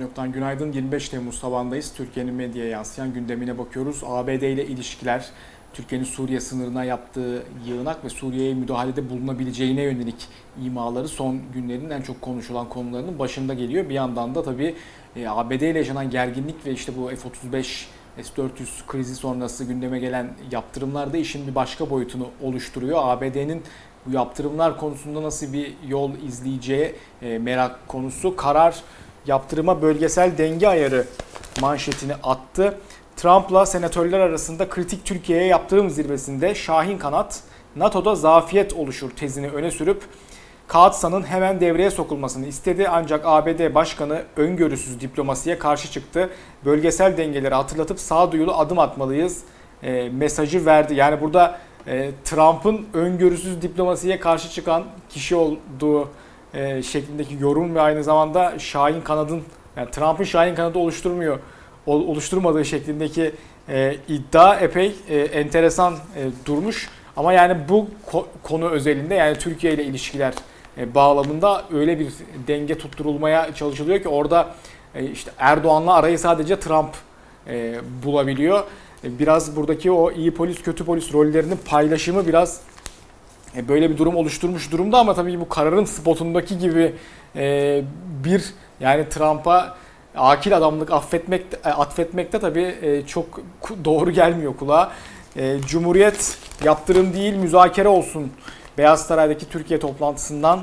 Yoktan günaydın. 25 Temmuz sabahındayız. Türkiye'nin medyaya yansıyan gündemine bakıyoruz. ABD ile ilişkiler, Türkiye'nin Suriye sınırına yaptığı yığınak ve Suriye'ye müdahalede bulunabileceğine yönelik imaları son günlerin en çok konuşulan konularının başında geliyor. Bir yandan da tabii e, ABD ile yaşanan gerginlik ve işte bu F-35 S-400 krizi sonrası gündeme gelen yaptırımlar da işin bir başka boyutunu oluşturuyor. ABD'nin bu yaptırımlar konusunda nasıl bir yol izleyeceği e, merak konusu. Karar yaptırıma bölgesel denge ayarı manşetini attı. Trump'la senatörler arasında kritik Türkiye'ye yaptırım zirvesinde Şahin Kanat NATO'da zafiyet oluşur tezini öne sürüp Kağıtsan'ın hemen devreye sokulmasını istedi ancak ABD Başkanı öngörüsüz diplomasiye karşı çıktı. Bölgesel dengeleri hatırlatıp sağduyulu adım atmalıyız e, mesajı verdi. Yani burada e, Trump'ın öngörüsüz diplomasiye karşı çıkan kişi olduğu e, şeklindeki yorum ve aynı zamanda Şahin kanadın yani Trump'ın Şahin kanadı oluşturmuyor oluşturmadığı şeklindeki e, iddia epey e, enteresan e, durmuş. Ama yani bu ko- konu özelinde yani Türkiye ile ilişkiler e, bağlamında öyle bir denge tutturulmaya çalışılıyor ki orada e, işte Erdoğan'la arayı sadece Trump e, bulabiliyor. E, biraz buradaki o iyi polis kötü polis rollerinin paylaşımı biraz böyle bir durum oluşturmuş durumda ama tabii bu kararın spotundaki gibi e, bir yani Trump'a akil adamlık affetmek atfetmekte tabii çok doğru gelmiyor kulağa. Cumhuriyet yaptırım değil müzakere olsun Beyaz Saray'daki Türkiye toplantısından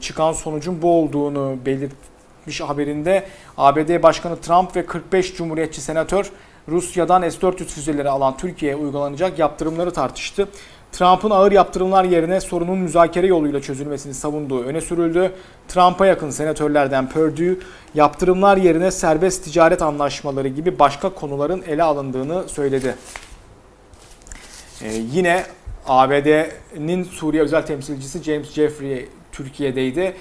çıkan sonucun bu olduğunu belirtmiş haberinde ABD Başkanı Trump ve 45 Cumhuriyetçi senatör Rusya'dan S-400 füzeleri alan Türkiye'ye uygulanacak yaptırımları tartıştı. Trump'ın ağır yaptırımlar yerine sorunun müzakere yoluyla çözülmesini savunduğu öne sürüldü. Trump'a yakın senatörlerden Perdue, yaptırımlar yerine serbest ticaret anlaşmaları gibi başka konuların ele alındığını söyledi. Ee, yine ABD'nin Suriye özel temsilcisi James Jeffrey Türkiye'deydi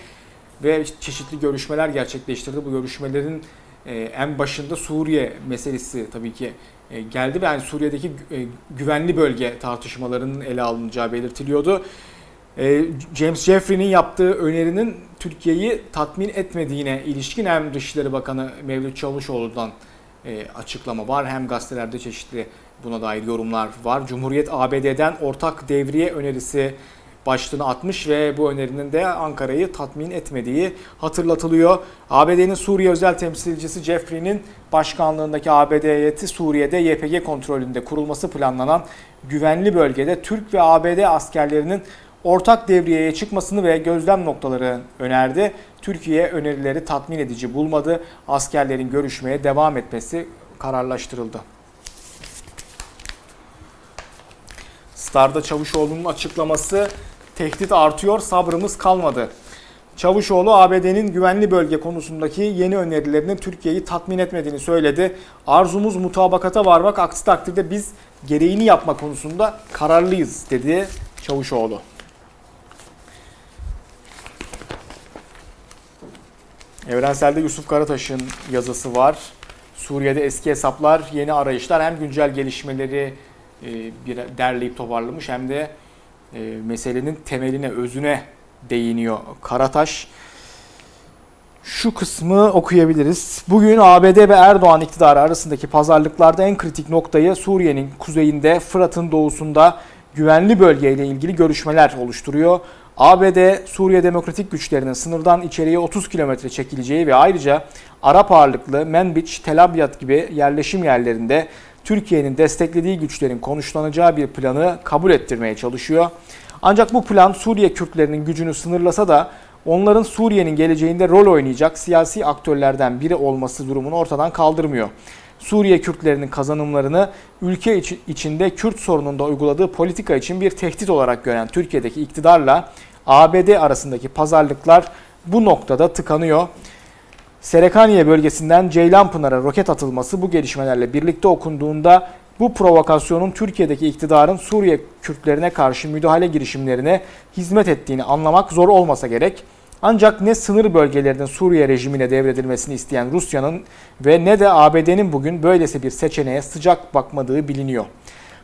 ve çeşitli görüşmeler gerçekleştirdi. Bu görüşmelerin e, en başında Suriye meselesi tabii ki e, geldi ve yani Suriye'deki e, güvenli bölge tartışmalarının ele alınacağı belirtiliyordu. James Jeffrey'nin yaptığı önerinin Türkiye'yi tatmin etmediğine ilişkin hem Dışişleri Bakanı Mevlüt Çavuşoğlu'dan açıklama var hem gazetelerde çeşitli buna dair yorumlar var. Cumhuriyet ABD'den ortak devriye önerisi başlığını atmış ve bu önerinin de Ankara'yı tatmin etmediği hatırlatılıyor. ABD'nin Suriye özel temsilcisi Jeffrey'nin başkanlığındaki ABD heyeti Suriye'de YPG kontrolünde kurulması planlanan güvenli bölgede Türk ve ABD askerlerinin ortak devriyeye çıkmasını ve gözlem noktaları önerdi. Türkiye önerileri tatmin edici bulmadı. Askerlerin görüşmeye devam etmesi kararlaştırıldı. Star'da Çavuşoğlu'nun açıklaması Tehdit artıyor, sabrımız kalmadı. Çavuşoğlu ABD'nin güvenli bölge konusundaki yeni önerilerinin Türkiye'yi tatmin etmediğini söyledi. Arzumuz mutabakata varmak, aksi takdirde biz gereğini yapma konusunda kararlıyız dedi Çavuşoğlu. Evrenselde Yusuf Karataş'ın yazısı var. Suriye'de eski hesaplar, yeni arayışlar hem güncel gelişmeleri e, derleyip toparlamış hem de e, meselenin temeline, özüne değiniyor Karataş. Şu kısmı okuyabiliriz. Bugün ABD ve Erdoğan iktidarı arasındaki pazarlıklarda en kritik noktayı Suriye'nin kuzeyinde, Fırat'ın doğusunda güvenli bölgeyle ilgili görüşmeler oluşturuyor. ABD, Suriye Demokratik Güçlerinin sınırdan içeriye 30 kilometre çekileceği ve ayrıca Arap ağırlıklı Menbiç, Tel Abyad gibi yerleşim yerlerinde Türkiye'nin desteklediği güçlerin konuşlanacağı bir planı kabul ettirmeye çalışıyor. Ancak bu plan Suriye Kürtlerinin gücünü sınırlasa da onların Suriye'nin geleceğinde rol oynayacak siyasi aktörlerden biri olması durumunu ortadan kaldırmıyor. Suriye Kürtlerinin kazanımlarını ülke içinde Kürt sorununda uyguladığı politika için bir tehdit olarak gören Türkiye'deki iktidarla ABD arasındaki pazarlıklar bu noktada tıkanıyor. Serekaniye bölgesinden Ceylanpınar'a roket atılması bu gelişmelerle birlikte okunduğunda bu provokasyonun Türkiye'deki iktidarın Suriye Kürtlerine karşı müdahale girişimlerine hizmet ettiğini anlamak zor olmasa gerek. Ancak ne sınır bölgelerinin Suriye rejimine devredilmesini isteyen Rusya'nın ve ne de ABD'nin bugün böylesi bir seçeneğe sıcak bakmadığı biliniyor.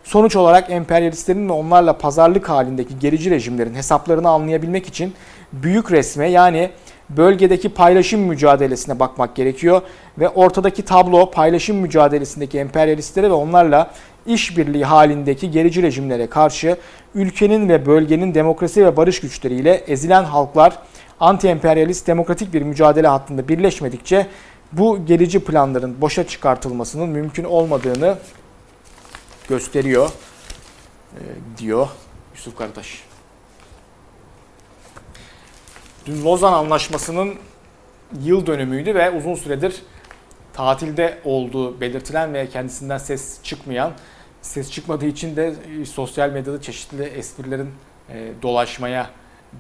Sonuç olarak emperyalistlerin ve onlarla pazarlık halindeki gerici rejimlerin hesaplarını anlayabilmek için büyük resme yani bölgedeki paylaşım mücadelesine bakmak gerekiyor. Ve ortadaki tablo paylaşım mücadelesindeki emperyalistlere ve onlarla işbirliği halindeki gerici rejimlere karşı ülkenin ve bölgenin demokrasi ve barış güçleriyle ezilen halklar anti-emperyalist demokratik bir mücadele hattında birleşmedikçe bu gerici planların boşa çıkartılmasının mümkün olmadığını gösteriyor e, diyor Yusuf Karataş. Dün Lozan Anlaşması'nın yıl dönümüydü ve uzun süredir tatilde olduğu belirtilen ve kendisinden ses çıkmayan, ses çıkmadığı için de e, sosyal medyada çeşitli esprilerin e, dolaşmaya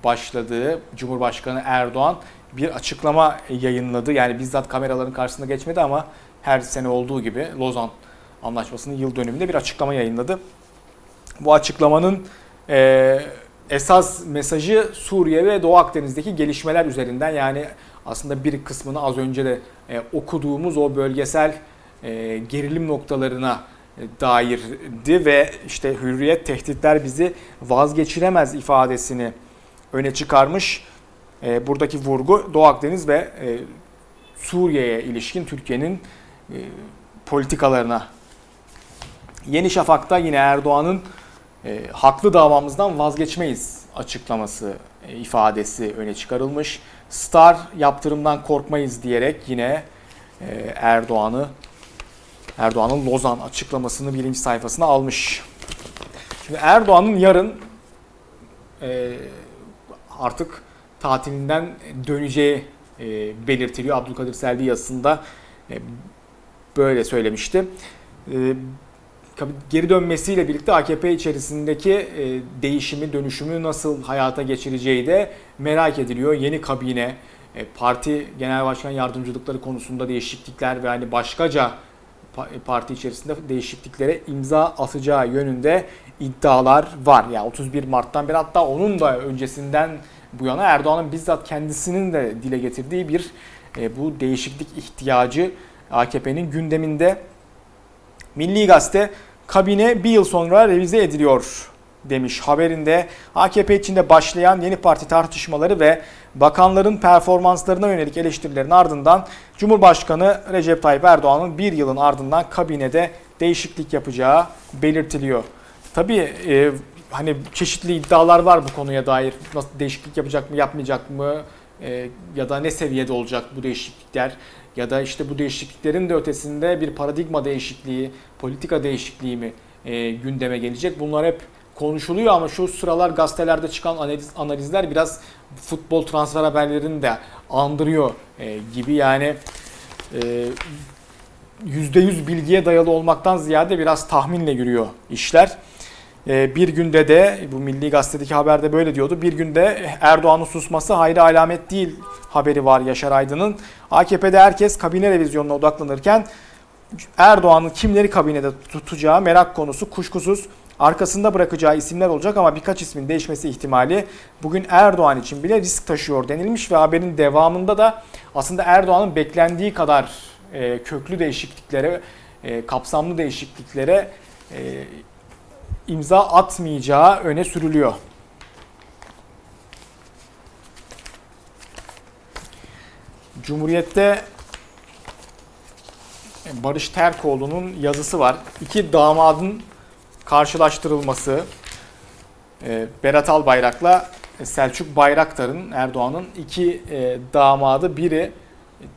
başladığı Cumhurbaşkanı Erdoğan bir açıklama yayınladı. Yani bizzat kameraların karşısında geçmedi ama her sene olduğu gibi Lozan Anlaşması'nın yıl dönümünde bir açıklama yayınladı. Bu açıklamanın e, esas mesajı Suriye ve Doğu Akdeniz'deki gelişmeler üzerinden yani aslında bir kısmını az önce de e, okuduğumuz o bölgesel e, gerilim noktalarına e, dairdi ve işte hürriyet tehditler bizi vazgeçiremez ifadesini öne çıkarmış. E, buradaki vurgu Doğu Akdeniz ve e, Suriye'ye ilişkin Türkiye'nin e, politikalarına. Yeni Şafak'ta yine Erdoğan'ın e, haklı davamızdan vazgeçmeyiz açıklaması e, ifadesi öne çıkarılmış. Star yaptırımdan korkmayız diyerek yine e, Erdoğan'ı Erdoğan'ın Lozan açıklamasını birinci sayfasına almış. Şimdi Erdoğan'ın yarın e, artık tatilinden döneceği e, belirtiliyor. Abdülkadir Selvi yazısında e, böyle söylemişti. E, geri dönmesiyle birlikte AKP içerisindeki e, değişimi, dönüşümü nasıl hayata geçireceği de merak ediliyor. Yeni kabine, e, parti genel başkan yardımcılıkları konusunda değişiklikler ve hani başkaca parti içerisinde değişikliklere imza atacağı yönünde iddialar var. Yani 31 Mart'tan beri hatta onun da öncesinden bu yana Erdoğan'ın bizzat kendisinin de dile getirdiği bir e, bu değişiklik ihtiyacı AKP'nin gündeminde. Milli Gazete kabine bir yıl sonra revize ediliyor demiş haberinde. AKP içinde başlayan yeni parti tartışmaları ve bakanların performanslarına yönelik eleştirilerin ardından Cumhurbaşkanı Recep Tayyip Erdoğan'ın bir yılın ardından kabinede değişiklik yapacağı belirtiliyor. Tabii e, hani çeşitli iddialar var bu konuya dair. Nasıl değişiklik yapacak mı, yapmayacak mı? E, ya da ne seviyede olacak bu değişiklikler? Ya da işte bu değişikliklerin de ötesinde bir paradigma değişikliği, politika değişikliği mi e, gündeme gelecek? Bunlar hep konuşuluyor ama şu sıralar gazetelerde çıkan analiz, analizler biraz futbol transfer haberlerini de andırıyor e, gibi. Yani e, %100 bilgiye dayalı olmaktan ziyade biraz tahminle yürüyor işler. Ee, bir günde de bu Milli Gazete'deki haberde böyle diyordu. Bir günde Erdoğan'ın susması hayra alamet değil haberi var Yaşar Aydın'ın. AKP'de herkes kabine revizyonuna odaklanırken Erdoğan'ın kimleri kabinede tutacağı merak konusu kuşkusuz arkasında bırakacağı isimler olacak ama birkaç ismin değişmesi ihtimali bugün Erdoğan için bile risk taşıyor denilmiş ve haberin devamında da aslında Erdoğan'ın beklendiği kadar e, köklü değişikliklere, e, kapsamlı değişikliklere e, imza atmayacağı öne sürülüyor. Cumhuriyet'te Barış Terkoğlu'nun yazısı var. İki damadın karşılaştırılması. E, Berat Albayrak'la Selçuk Bayraktar'ın Erdoğan'ın iki e, damadı biri e,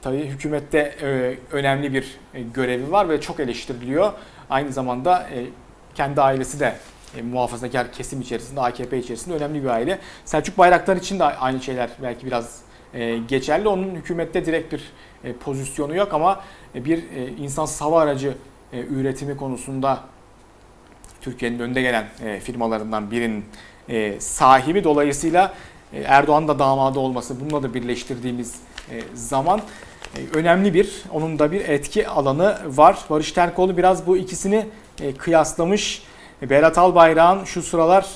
tabii hükümette önemli bir görevi var ve çok eleştiriliyor. Aynı zamanda kendi ailesi de e, muhafazakar kesim içerisinde, AKP içerisinde önemli bir aile. Selçuk Bayraktar için de aynı şeyler belki biraz e, geçerli. Onun hükümette direkt bir e, pozisyonu yok ama e, bir e, insan hava aracı e, üretimi konusunda Türkiye'nin önde gelen e, firmalarından birinin e, sahibi. Dolayısıyla e, Erdoğan da damadı olması, bununla da birleştirdiğimiz e, zaman e, önemli bir, onun da bir etki alanı var. Barış Terkoğlu biraz bu ikisini e, kıyaslamış. Berat Albayrak'ın şu sıralar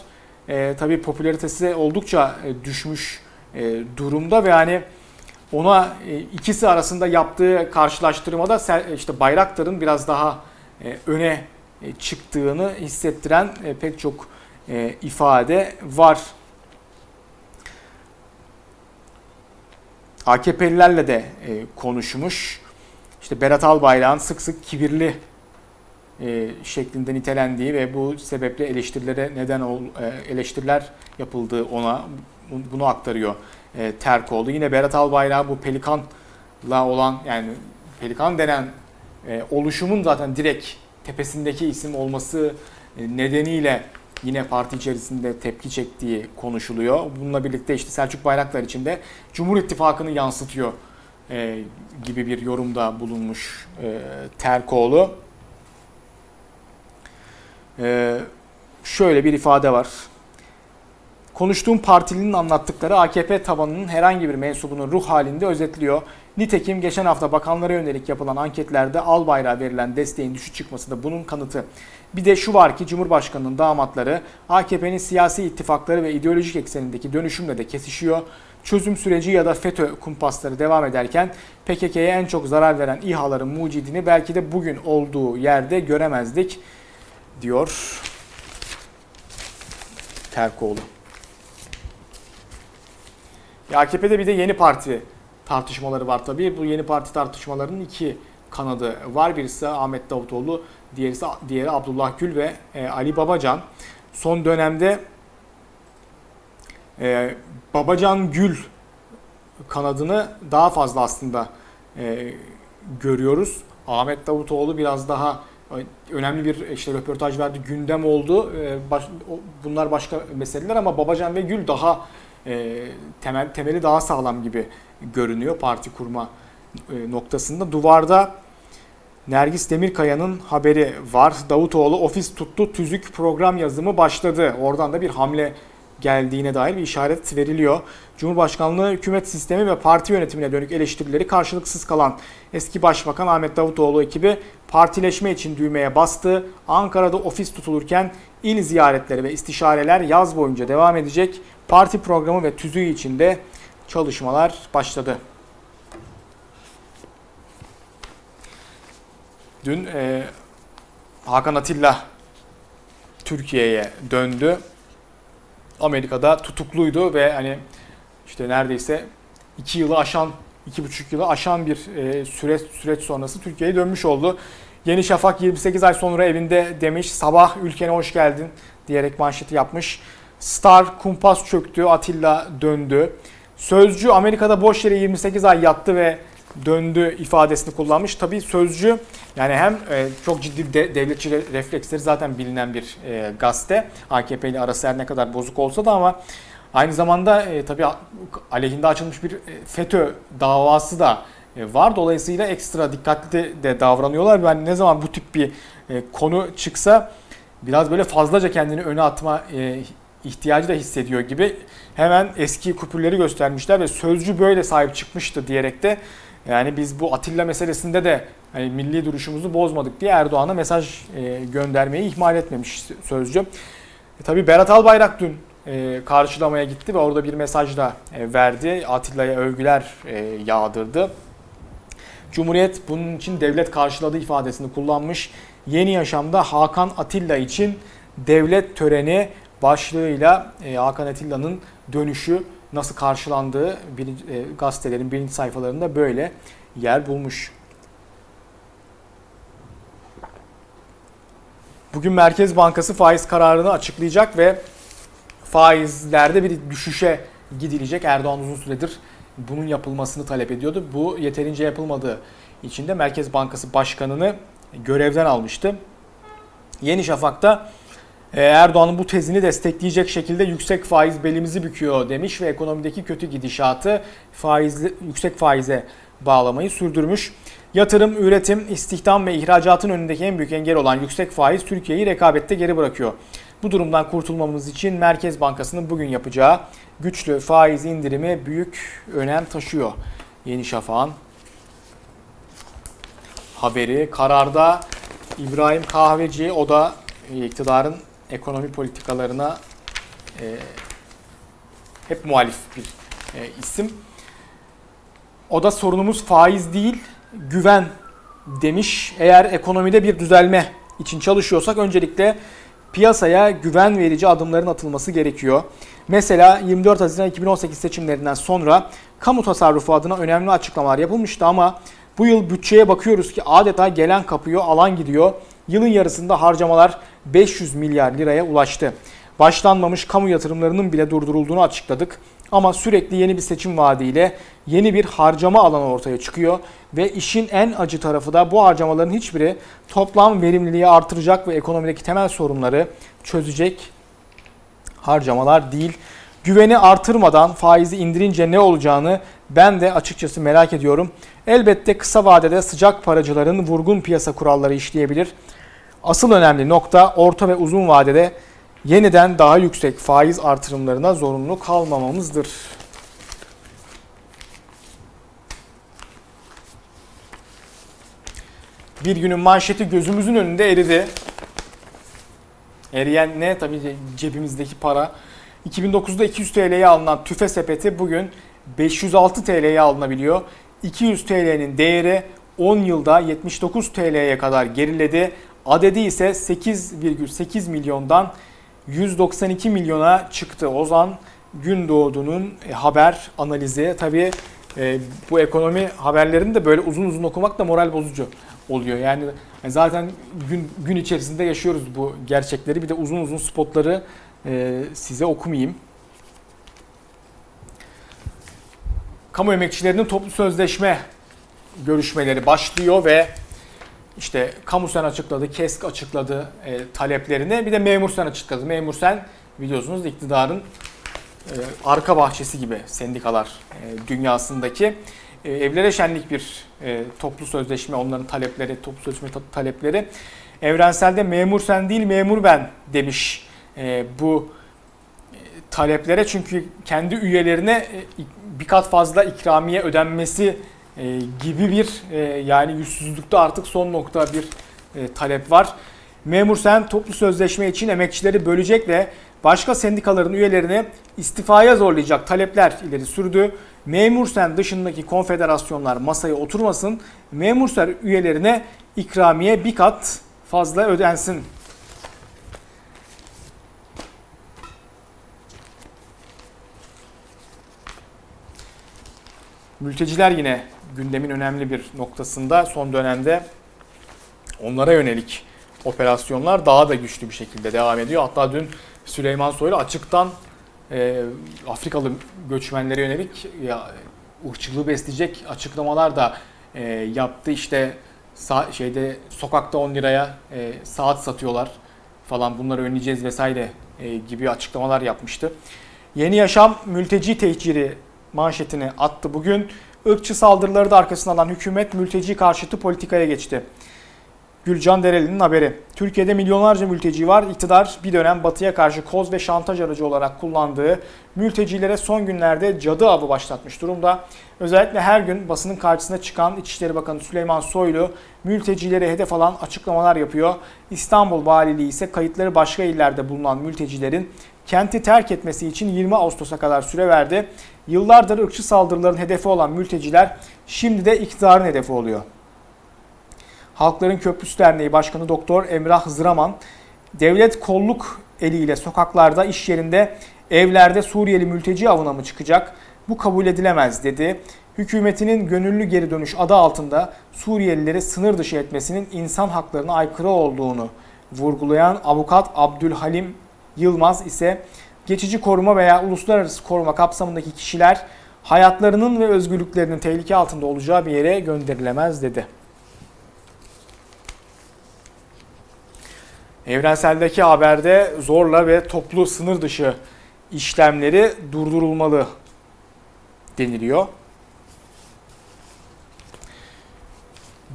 e, tabii popülaritesi oldukça e, düşmüş e, durumda ve yani ona e, ikisi arasında yaptığı karşılaştırmada işte Bayraktar'ın biraz daha e, öne e, çıktığını hissettiren e, pek çok e, ifade var. AKP'lilerle de e, konuşmuş. İşte Berat Albayrak'ın sık sık kibirli e, şeklinde nitelendiği ve bu sebeple eleştirilere neden ol, e, eleştiriler yapıldığı ona bunu aktarıyor e, Terkoğlu. Yine Berat Albayrak bu Pelikan'la olan yani Pelikan denen e, oluşumun zaten direkt tepesindeki isim olması nedeniyle yine parti içerisinde tepki çektiği konuşuluyor. Bununla birlikte işte Selçuk Bayraktar için de Cumhur İttifakı'nı yansıtıyor e, gibi bir yorumda bulunmuş e, Terkoğlu. E, şöyle bir ifade var. Konuştuğum partilinin anlattıkları AKP tabanının herhangi bir mensubunun ruh halinde özetliyor. Nitekim geçen hafta bakanlara yönelik yapılan anketlerde Albayrak'a verilen desteğin düşük çıkması da bunun kanıtı. Bir de şu var ki Cumhurbaşkanı'nın damatları AKP'nin siyasi ittifakları ve ideolojik eksenindeki dönüşümle de kesişiyor. Çözüm süreci ya da FETÖ kumpasları devam ederken PKK'ye en çok zarar veren İHA'ların mucidini belki de bugün olduğu yerde göremezdik diyor Terkoğlu. Ya AKP'de bir de yeni parti tartışmaları var tabii. Bu yeni parti tartışmalarının iki kanadı var. Birisi Ahmet Davutoğlu, diğeri, diğeri Abdullah Gül ve e, Ali Babacan. Son dönemde e, Babacan Gül kanadını daha fazla aslında e, görüyoruz. Ahmet Davutoğlu biraz daha önemli bir işte röportaj verdi, gündem oldu. E, bunlar başka meseleler ama Babacan ve Gül daha e, temel temeli daha sağlam gibi görünüyor parti kurma e, noktasında. Duvarda Nergis Demirkaya'nın haberi var. Davutoğlu ofis tuttu, tüzük program yazımı başladı. Oradan da bir hamle geldiğine dair bir işaret veriliyor. Cumhurbaşkanlığı hükümet sistemi ve parti yönetimine dönük eleştirileri karşılıksız kalan eski başbakan Ahmet Davutoğlu ekibi partileşme için düğmeye bastı. Ankara'da ofis tutulurken il ziyaretleri ve istişareler yaz boyunca devam edecek. Parti programı ve tüzüğü içinde çalışmalar başladı. Dün e, Hakan Atilla Türkiye'ye döndü. Amerika'da tutukluydu ve hani işte neredeyse iki yılı aşan, iki buçuk yılı aşan bir e, süreç, süreç sonrası Türkiye'ye dönmüş oldu. Yeni Şafak 28 ay sonra evinde demiş sabah ülkene hoş geldin diyerek manşeti yapmış. Star kumpas çöktü Atilla döndü. Sözcü Amerika'da boş yere 28 ay yattı ve döndü ifadesini kullanmış. Tabii sözcü yani hem e, çok ciddi de, devletçi refleksleri zaten bilinen bir e, gazete. AKP ile arası her ne kadar bozuk olsa da ama aynı zamanda e, tabii aleyhinde açılmış bir e, FETÖ davası da var. Dolayısıyla ekstra dikkatli de davranıyorlar. Ben ne zaman bu tip bir konu çıksa biraz böyle fazlaca kendini öne atma ihtiyacı da hissediyor gibi hemen eski kupürleri göstermişler ve sözcü böyle sahip çıkmıştı diyerek de yani biz bu Atilla meselesinde de hani milli duruşumuzu bozmadık diye Erdoğan'a mesaj e, göndermeyi ihmal etmemiş sözcü. E, tabii Berat Albayrak dün e, karşılamaya gitti ve orada bir mesaj da e, verdi. Atilla'ya övgüler e, yağdırdı. Cumhuriyet bunun için devlet karşıladı ifadesini kullanmış. Yeni Yaşam'da Hakan Atilla için devlet töreni başlığıyla e, Hakan Atilla'nın dönüşü nasıl karşılandığı birinci, e, gazetelerin birinci sayfalarında böyle yer bulmuş. Bugün Merkez Bankası faiz kararını açıklayacak ve faizlerde bir düşüşe gidilecek. Erdoğan uzun süredir bunun yapılmasını talep ediyordu. Bu yeterince yapılmadığı için de Merkez Bankası Başkanı'nı görevden almıştı. Yeni Şafak'ta Erdoğan'ın bu tezini destekleyecek şekilde yüksek faiz belimizi büküyor demiş ve ekonomideki kötü gidişatı faizli, yüksek faize bağlamayı sürdürmüş. Yatırım, üretim, istihdam ve ihracatın önündeki en büyük engel olan yüksek faiz Türkiye'yi rekabette geri bırakıyor. Bu durumdan kurtulmamız için Merkez Bankası'nın bugün yapacağı güçlü faiz indirimi büyük önem taşıyor. Yeni Şafak'ın haberi. Kararda İbrahim Kahveci o da iktidarın ekonomi politikalarına e, hep muhalif bir e, isim. O da sorunumuz faiz değil, güven demiş. Eğer ekonomide bir düzelme için çalışıyorsak öncelikle piyasaya güven verici adımların atılması gerekiyor. Mesela 24 Haziran 2018 seçimlerinden sonra kamu tasarrufu adına önemli açıklamalar yapılmıştı ama bu yıl bütçeye bakıyoruz ki adeta gelen kapıyor, alan gidiyor. Yılın yarısında harcamalar 500 milyar liraya ulaştı. Başlanmamış kamu yatırımlarının bile durdurulduğunu açıkladık. Ama sürekli yeni bir seçim vaadiyle yeni bir harcama alanı ortaya çıkıyor ve işin en acı tarafı da bu harcamaların hiçbiri toplam verimliliği artıracak ve ekonomideki temel sorunları çözecek harcamalar değil. Güveni artırmadan faizi indirince ne olacağını ben de açıkçası merak ediyorum. Elbette kısa vadede sıcak paracıların vurgun piyasa kuralları işleyebilir. Asıl önemli nokta orta ve uzun vadede yeniden daha yüksek faiz artırımlarına zorunlu kalmamamızdır. Bir günün manşeti gözümüzün önünde eridi. Eriyen ne? Tabii cebimizdeki para. 2009'da 200 TL'ye alınan tüfe sepeti bugün 506 TL'ye alınabiliyor. 200 TL'nin değeri 10 yılda 79 TL'ye kadar geriledi. Adedi ise 8,8 milyondan 192 milyona çıktı. Ozan Gündoğdu'nun e, haber analizi. Tabii e, bu ekonomi haberlerini de böyle uzun uzun okumak da moral bozucu oluyor. Yani zaten gün gün içerisinde yaşıyoruz bu gerçekleri. Bir de uzun uzun spotları e, size okumayayım. Kamu emekçilerinin toplu sözleşme görüşmeleri başlıyor ve işte Kamusen açıkladı, KESK açıkladı e, taleplerini. Bir de Memursen açıkladı. Memursen biliyorsunuz iktidarın e, arka bahçesi gibi sendikalar e, dünyasındaki. E, evlere şenlik bir e, toplu sözleşme, onların talepleri, toplu sözleşme talepleri. Evrenselde memur sen değil memur ben demiş e, bu e, taleplere. Çünkü kendi üyelerine e, bir kat fazla ikramiye ödenmesi e, gibi bir e, yani yüzsüzlükte artık son nokta bir e, talep var. Memur sen toplu sözleşme için emekçileri bölecek ve başka sendikaların üyelerini istifaya zorlayacak talepler ileri sürdü. Memur sen dışındaki konfederasyonlar masaya oturmasın. Memur sen üyelerine ikramiye bir kat fazla ödensin Mülteciler yine gündemin önemli bir noktasında son dönemde onlara yönelik operasyonlar daha da güçlü bir şekilde devam ediyor. Hatta dün Süleyman Soylu açıktan e, Afrikalı göçmenlere yönelik ya, ırkçılığı besleyecek açıklamalar da e, yaptı. İşte sa- şeyde sokakta 10 liraya e, saat satıyorlar falan bunları önleyeceğiz vesaire e, gibi açıklamalar yapmıştı. Yeni Yaşam mülteci tehciri manşetini attı bugün. Irkçı saldırıları da arkasına alan hükümet mülteci karşıtı politikaya geçti. Gülcan Dereli'nin haberi. Türkiye'de milyonlarca mülteci var. İktidar bir dönem batıya karşı koz ve şantaj aracı olarak kullandığı mültecilere son günlerde cadı avı başlatmış durumda. Özellikle her gün basının karşısına çıkan İçişleri Bakanı Süleyman Soylu mültecilere hedef alan açıklamalar yapıyor. İstanbul Valiliği ise kayıtları başka illerde bulunan mültecilerin kenti terk etmesi için 20 Ağustos'a kadar süre verdi. Yıllardır ırkçı saldırıların hedefi olan mülteciler şimdi de iktidarın hedefi oluyor. Halkların Köprüsü Derneği Başkanı Doktor Emrah Hızraman, devlet kolluk eliyle sokaklarda, iş yerinde, evlerde Suriyeli mülteci avına mı çıkacak? Bu kabul edilemez dedi. Hükümetinin gönüllü geri dönüş adı altında Suriyelileri sınır dışı etmesinin insan haklarına aykırı olduğunu vurgulayan avukat Abdülhalim Yılmaz ise geçici koruma veya uluslararası koruma kapsamındaki kişiler hayatlarının ve özgürlüklerinin tehlike altında olacağı bir yere gönderilemez dedi. Evrenseldeki haberde zorla ve toplu sınır dışı işlemleri durdurulmalı deniliyor.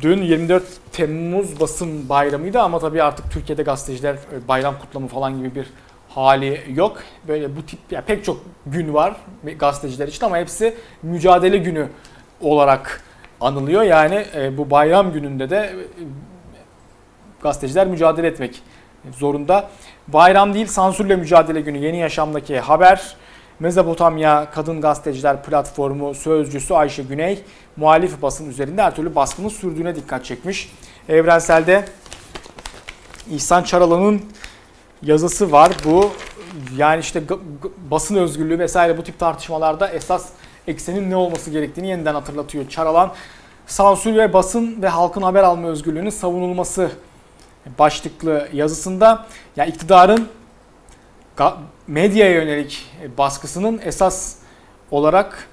Dün 24 Temmuz basın bayramıydı ama tabii artık Türkiye'de gazeteciler e, bayram kutlama falan gibi bir hali yok. Böyle bu tip yani pek çok gün var gazeteciler için ama hepsi mücadele günü olarak anılıyor. Yani e, bu bayram gününde de e, gazeteciler mücadele etmek zorunda. Bayram değil sansürle mücadele günü yeni yaşamdaki haber. Mezopotamya Kadın Gazeteciler Platformu sözcüsü Ayşe Güney muhalif basın üzerinde her türlü baskının sürdüğüne dikkat çekmiş. Evrenselde İhsan Çaralan'ın yazısı var. Bu yani işte basın özgürlüğü vesaire bu tip tartışmalarda esas eksenin ne olması gerektiğini yeniden hatırlatıyor. Çaralan sansür ve basın ve halkın haber alma özgürlüğünün savunulması başlıklı yazısında ya iktidarın medyaya yönelik baskısının esas olarak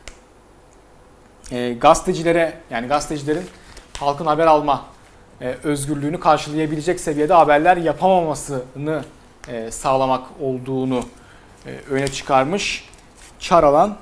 e, gazetecilere yani gazetecilerin halkın haber alma e, özgürlüğünü karşılayabilecek seviyede haberler yapamamasını e, sağlamak olduğunu e, öne çıkarmış. Çaralan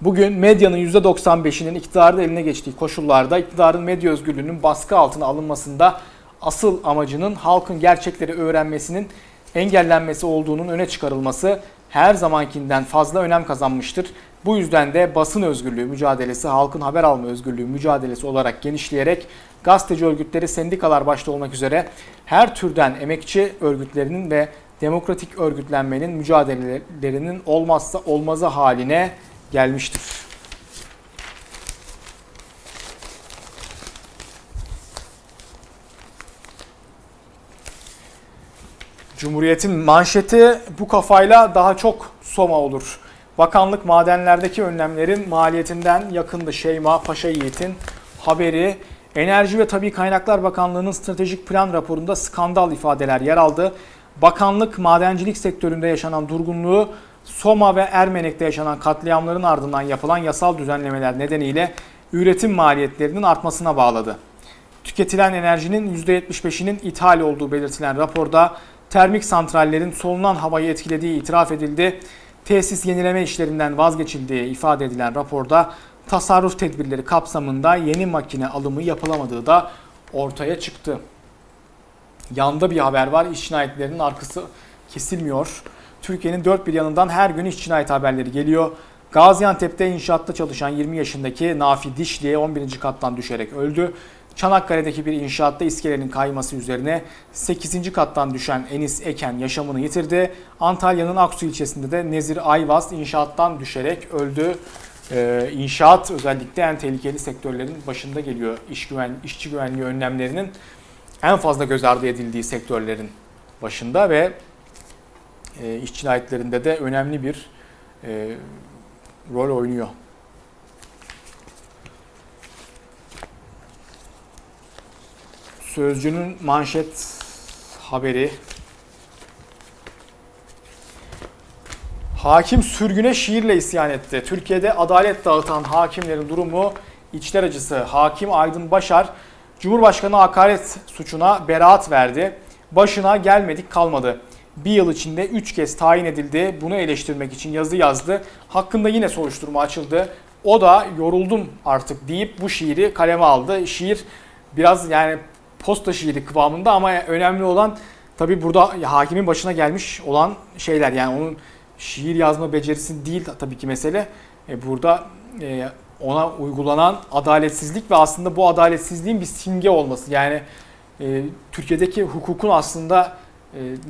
Bugün medyanın %95'inin iktidarda eline geçtiği koşullarda iktidarın medya özgürlüğünün baskı altına alınmasında asıl amacının halkın gerçekleri öğrenmesinin engellenmesi olduğunun öne çıkarılması her zamankinden fazla önem kazanmıştır. Bu yüzden de basın özgürlüğü mücadelesi, halkın haber alma özgürlüğü mücadelesi olarak genişleyerek gazeteci örgütleri, sendikalar başta olmak üzere her türden emekçi örgütlerinin ve demokratik örgütlenmenin mücadelelerinin olmazsa olmazı haline gelmiştir. Cumhuriyet'in manşeti bu kafayla daha çok Soma olur. Bakanlık madenlerdeki önlemlerin maliyetinden yakındı Şeyma Paşa Yiğit'in haberi. Enerji ve Tabi Kaynaklar Bakanlığı'nın stratejik plan raporunda skandal ifadeler yer aldı. Bakanlık madencilik sektöründe yaşanan durgunluğu Soma ve Ermenek'te yaşanan katliamların ardından yapılan yasal düzenlemeler nedeniyle üretim maliyetlerinin artmasına bağladı. Tüketilen enerjinin %75'inin ithal olduğu belirtilen raporda termik santrallerin solunan havayı etkilediği itiraf edildi. Tesis yenileme işlerinden vazgeçildiği ifade edilen raporda tasarruf tedbirleri kapsamında yeni makine alımı yapılamadığı da ortaya çıktı. Yanda bir haber var. İş cinayetlerinin arkası kesilmiyor. Türkiye'nin dört bir yanından her gün iş cinayet haberleri geliyor. Gaziantep'te inşaatta çalışan 20 yaşındaki Nafi Dişli 11. kattan düşerek öldü. Çanakkale'deki bir inşaatta iskelenin kayması üzerine 8. kattan düşen Enis Eken yaşamını yitirdi. Antalya'nın Aksu ilçesinde de Nezir Ayvaz inşaattan düşerek öldü. Ee, inşaat özellikle en tehlikeli sektörlerin başında geliyor. İş güven, işçi güvenliği önlemlerinin en fazla göz ardı edildiği sektörlerin başında ve e, iş cinayetlerinde de önemli bir e, rol oynuyor. Sözcünün manşet haberi. Hakim sürgüne şiirle isyan etti. Türkiye'de adalet dağıtan hakimlerin durumu içler acısı. Hakim Aydın Başar, Cumhurbaşkanı hakaret suçuna beraat verdi. Başına gelmedik kalmadı. Bir yıl içinde 3 kez tayin edildi. Bunu eleştirmek için yazı yazdı. Hakkında yine soruşturma açıldı. O da yoruldum artık deyip bu şiiri kaleme aldı. Şiir biraz yani posta şiiri kıvamında ama önemli olan tabi burada hakimin başına gelmiş olan şeyler. Yani onun şiir yazma becerisi değil tabii ki mesele. E, burada e, ona uygulanan adaletsizlik ve aslında bu adaletsizliğin bir simge olması. Yani e, Türkiye'deki hukukun aslında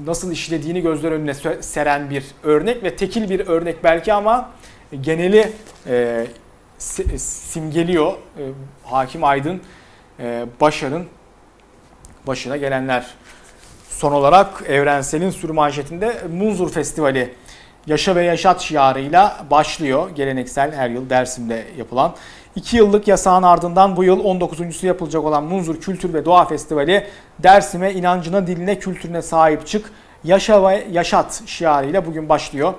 nasıl işlediğini gözler önüne seren bir örnek ve tekil bir örnek belki ama geneli simgeliyor Hakim Aydın Başar'ın başına gelenler. Son olarak Evrensel'in sürü manşetinde Munzur Festivali Yaşa ve Yaşat şiarıyla başlıyor. Geleneksel her yıl Dersim'de yapılan. 2 yıllık yasağın ardından bu yıl 19.sü yapılacak olan Munzur Kültür ve Doğa Festivali Dersim'e inancına, diline, kültürüne sahip çık, yaşa ve yaşat şiarıyla bugün başlıyor.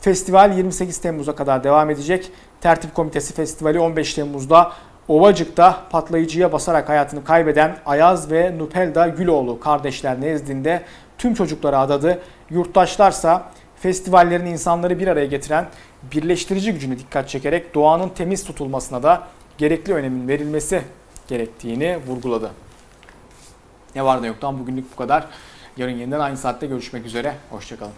Festival 28 Temmuz'a kadar devam edecek. Tertip Komitesi Festivali 15 Temmuz'da Ovacık'ta patlayıcıya basarak hayatını kaybeden Ayaz ve Nupelda Güloğlu kardeşler nezdinde tüm çocuklara adadı. Yurttaşlarsa festivallerin insanları bir araya getiren birleştirici gücüne dikkat çekerek doğanın temiz tutulmasına da gerekli önemin verilmesi gerektiğini vurguladı. Ne var ne yoktan bugünlük bu kadar. Yarın yeniden aynı saatte görüşmek üzere. Hoşçakalın.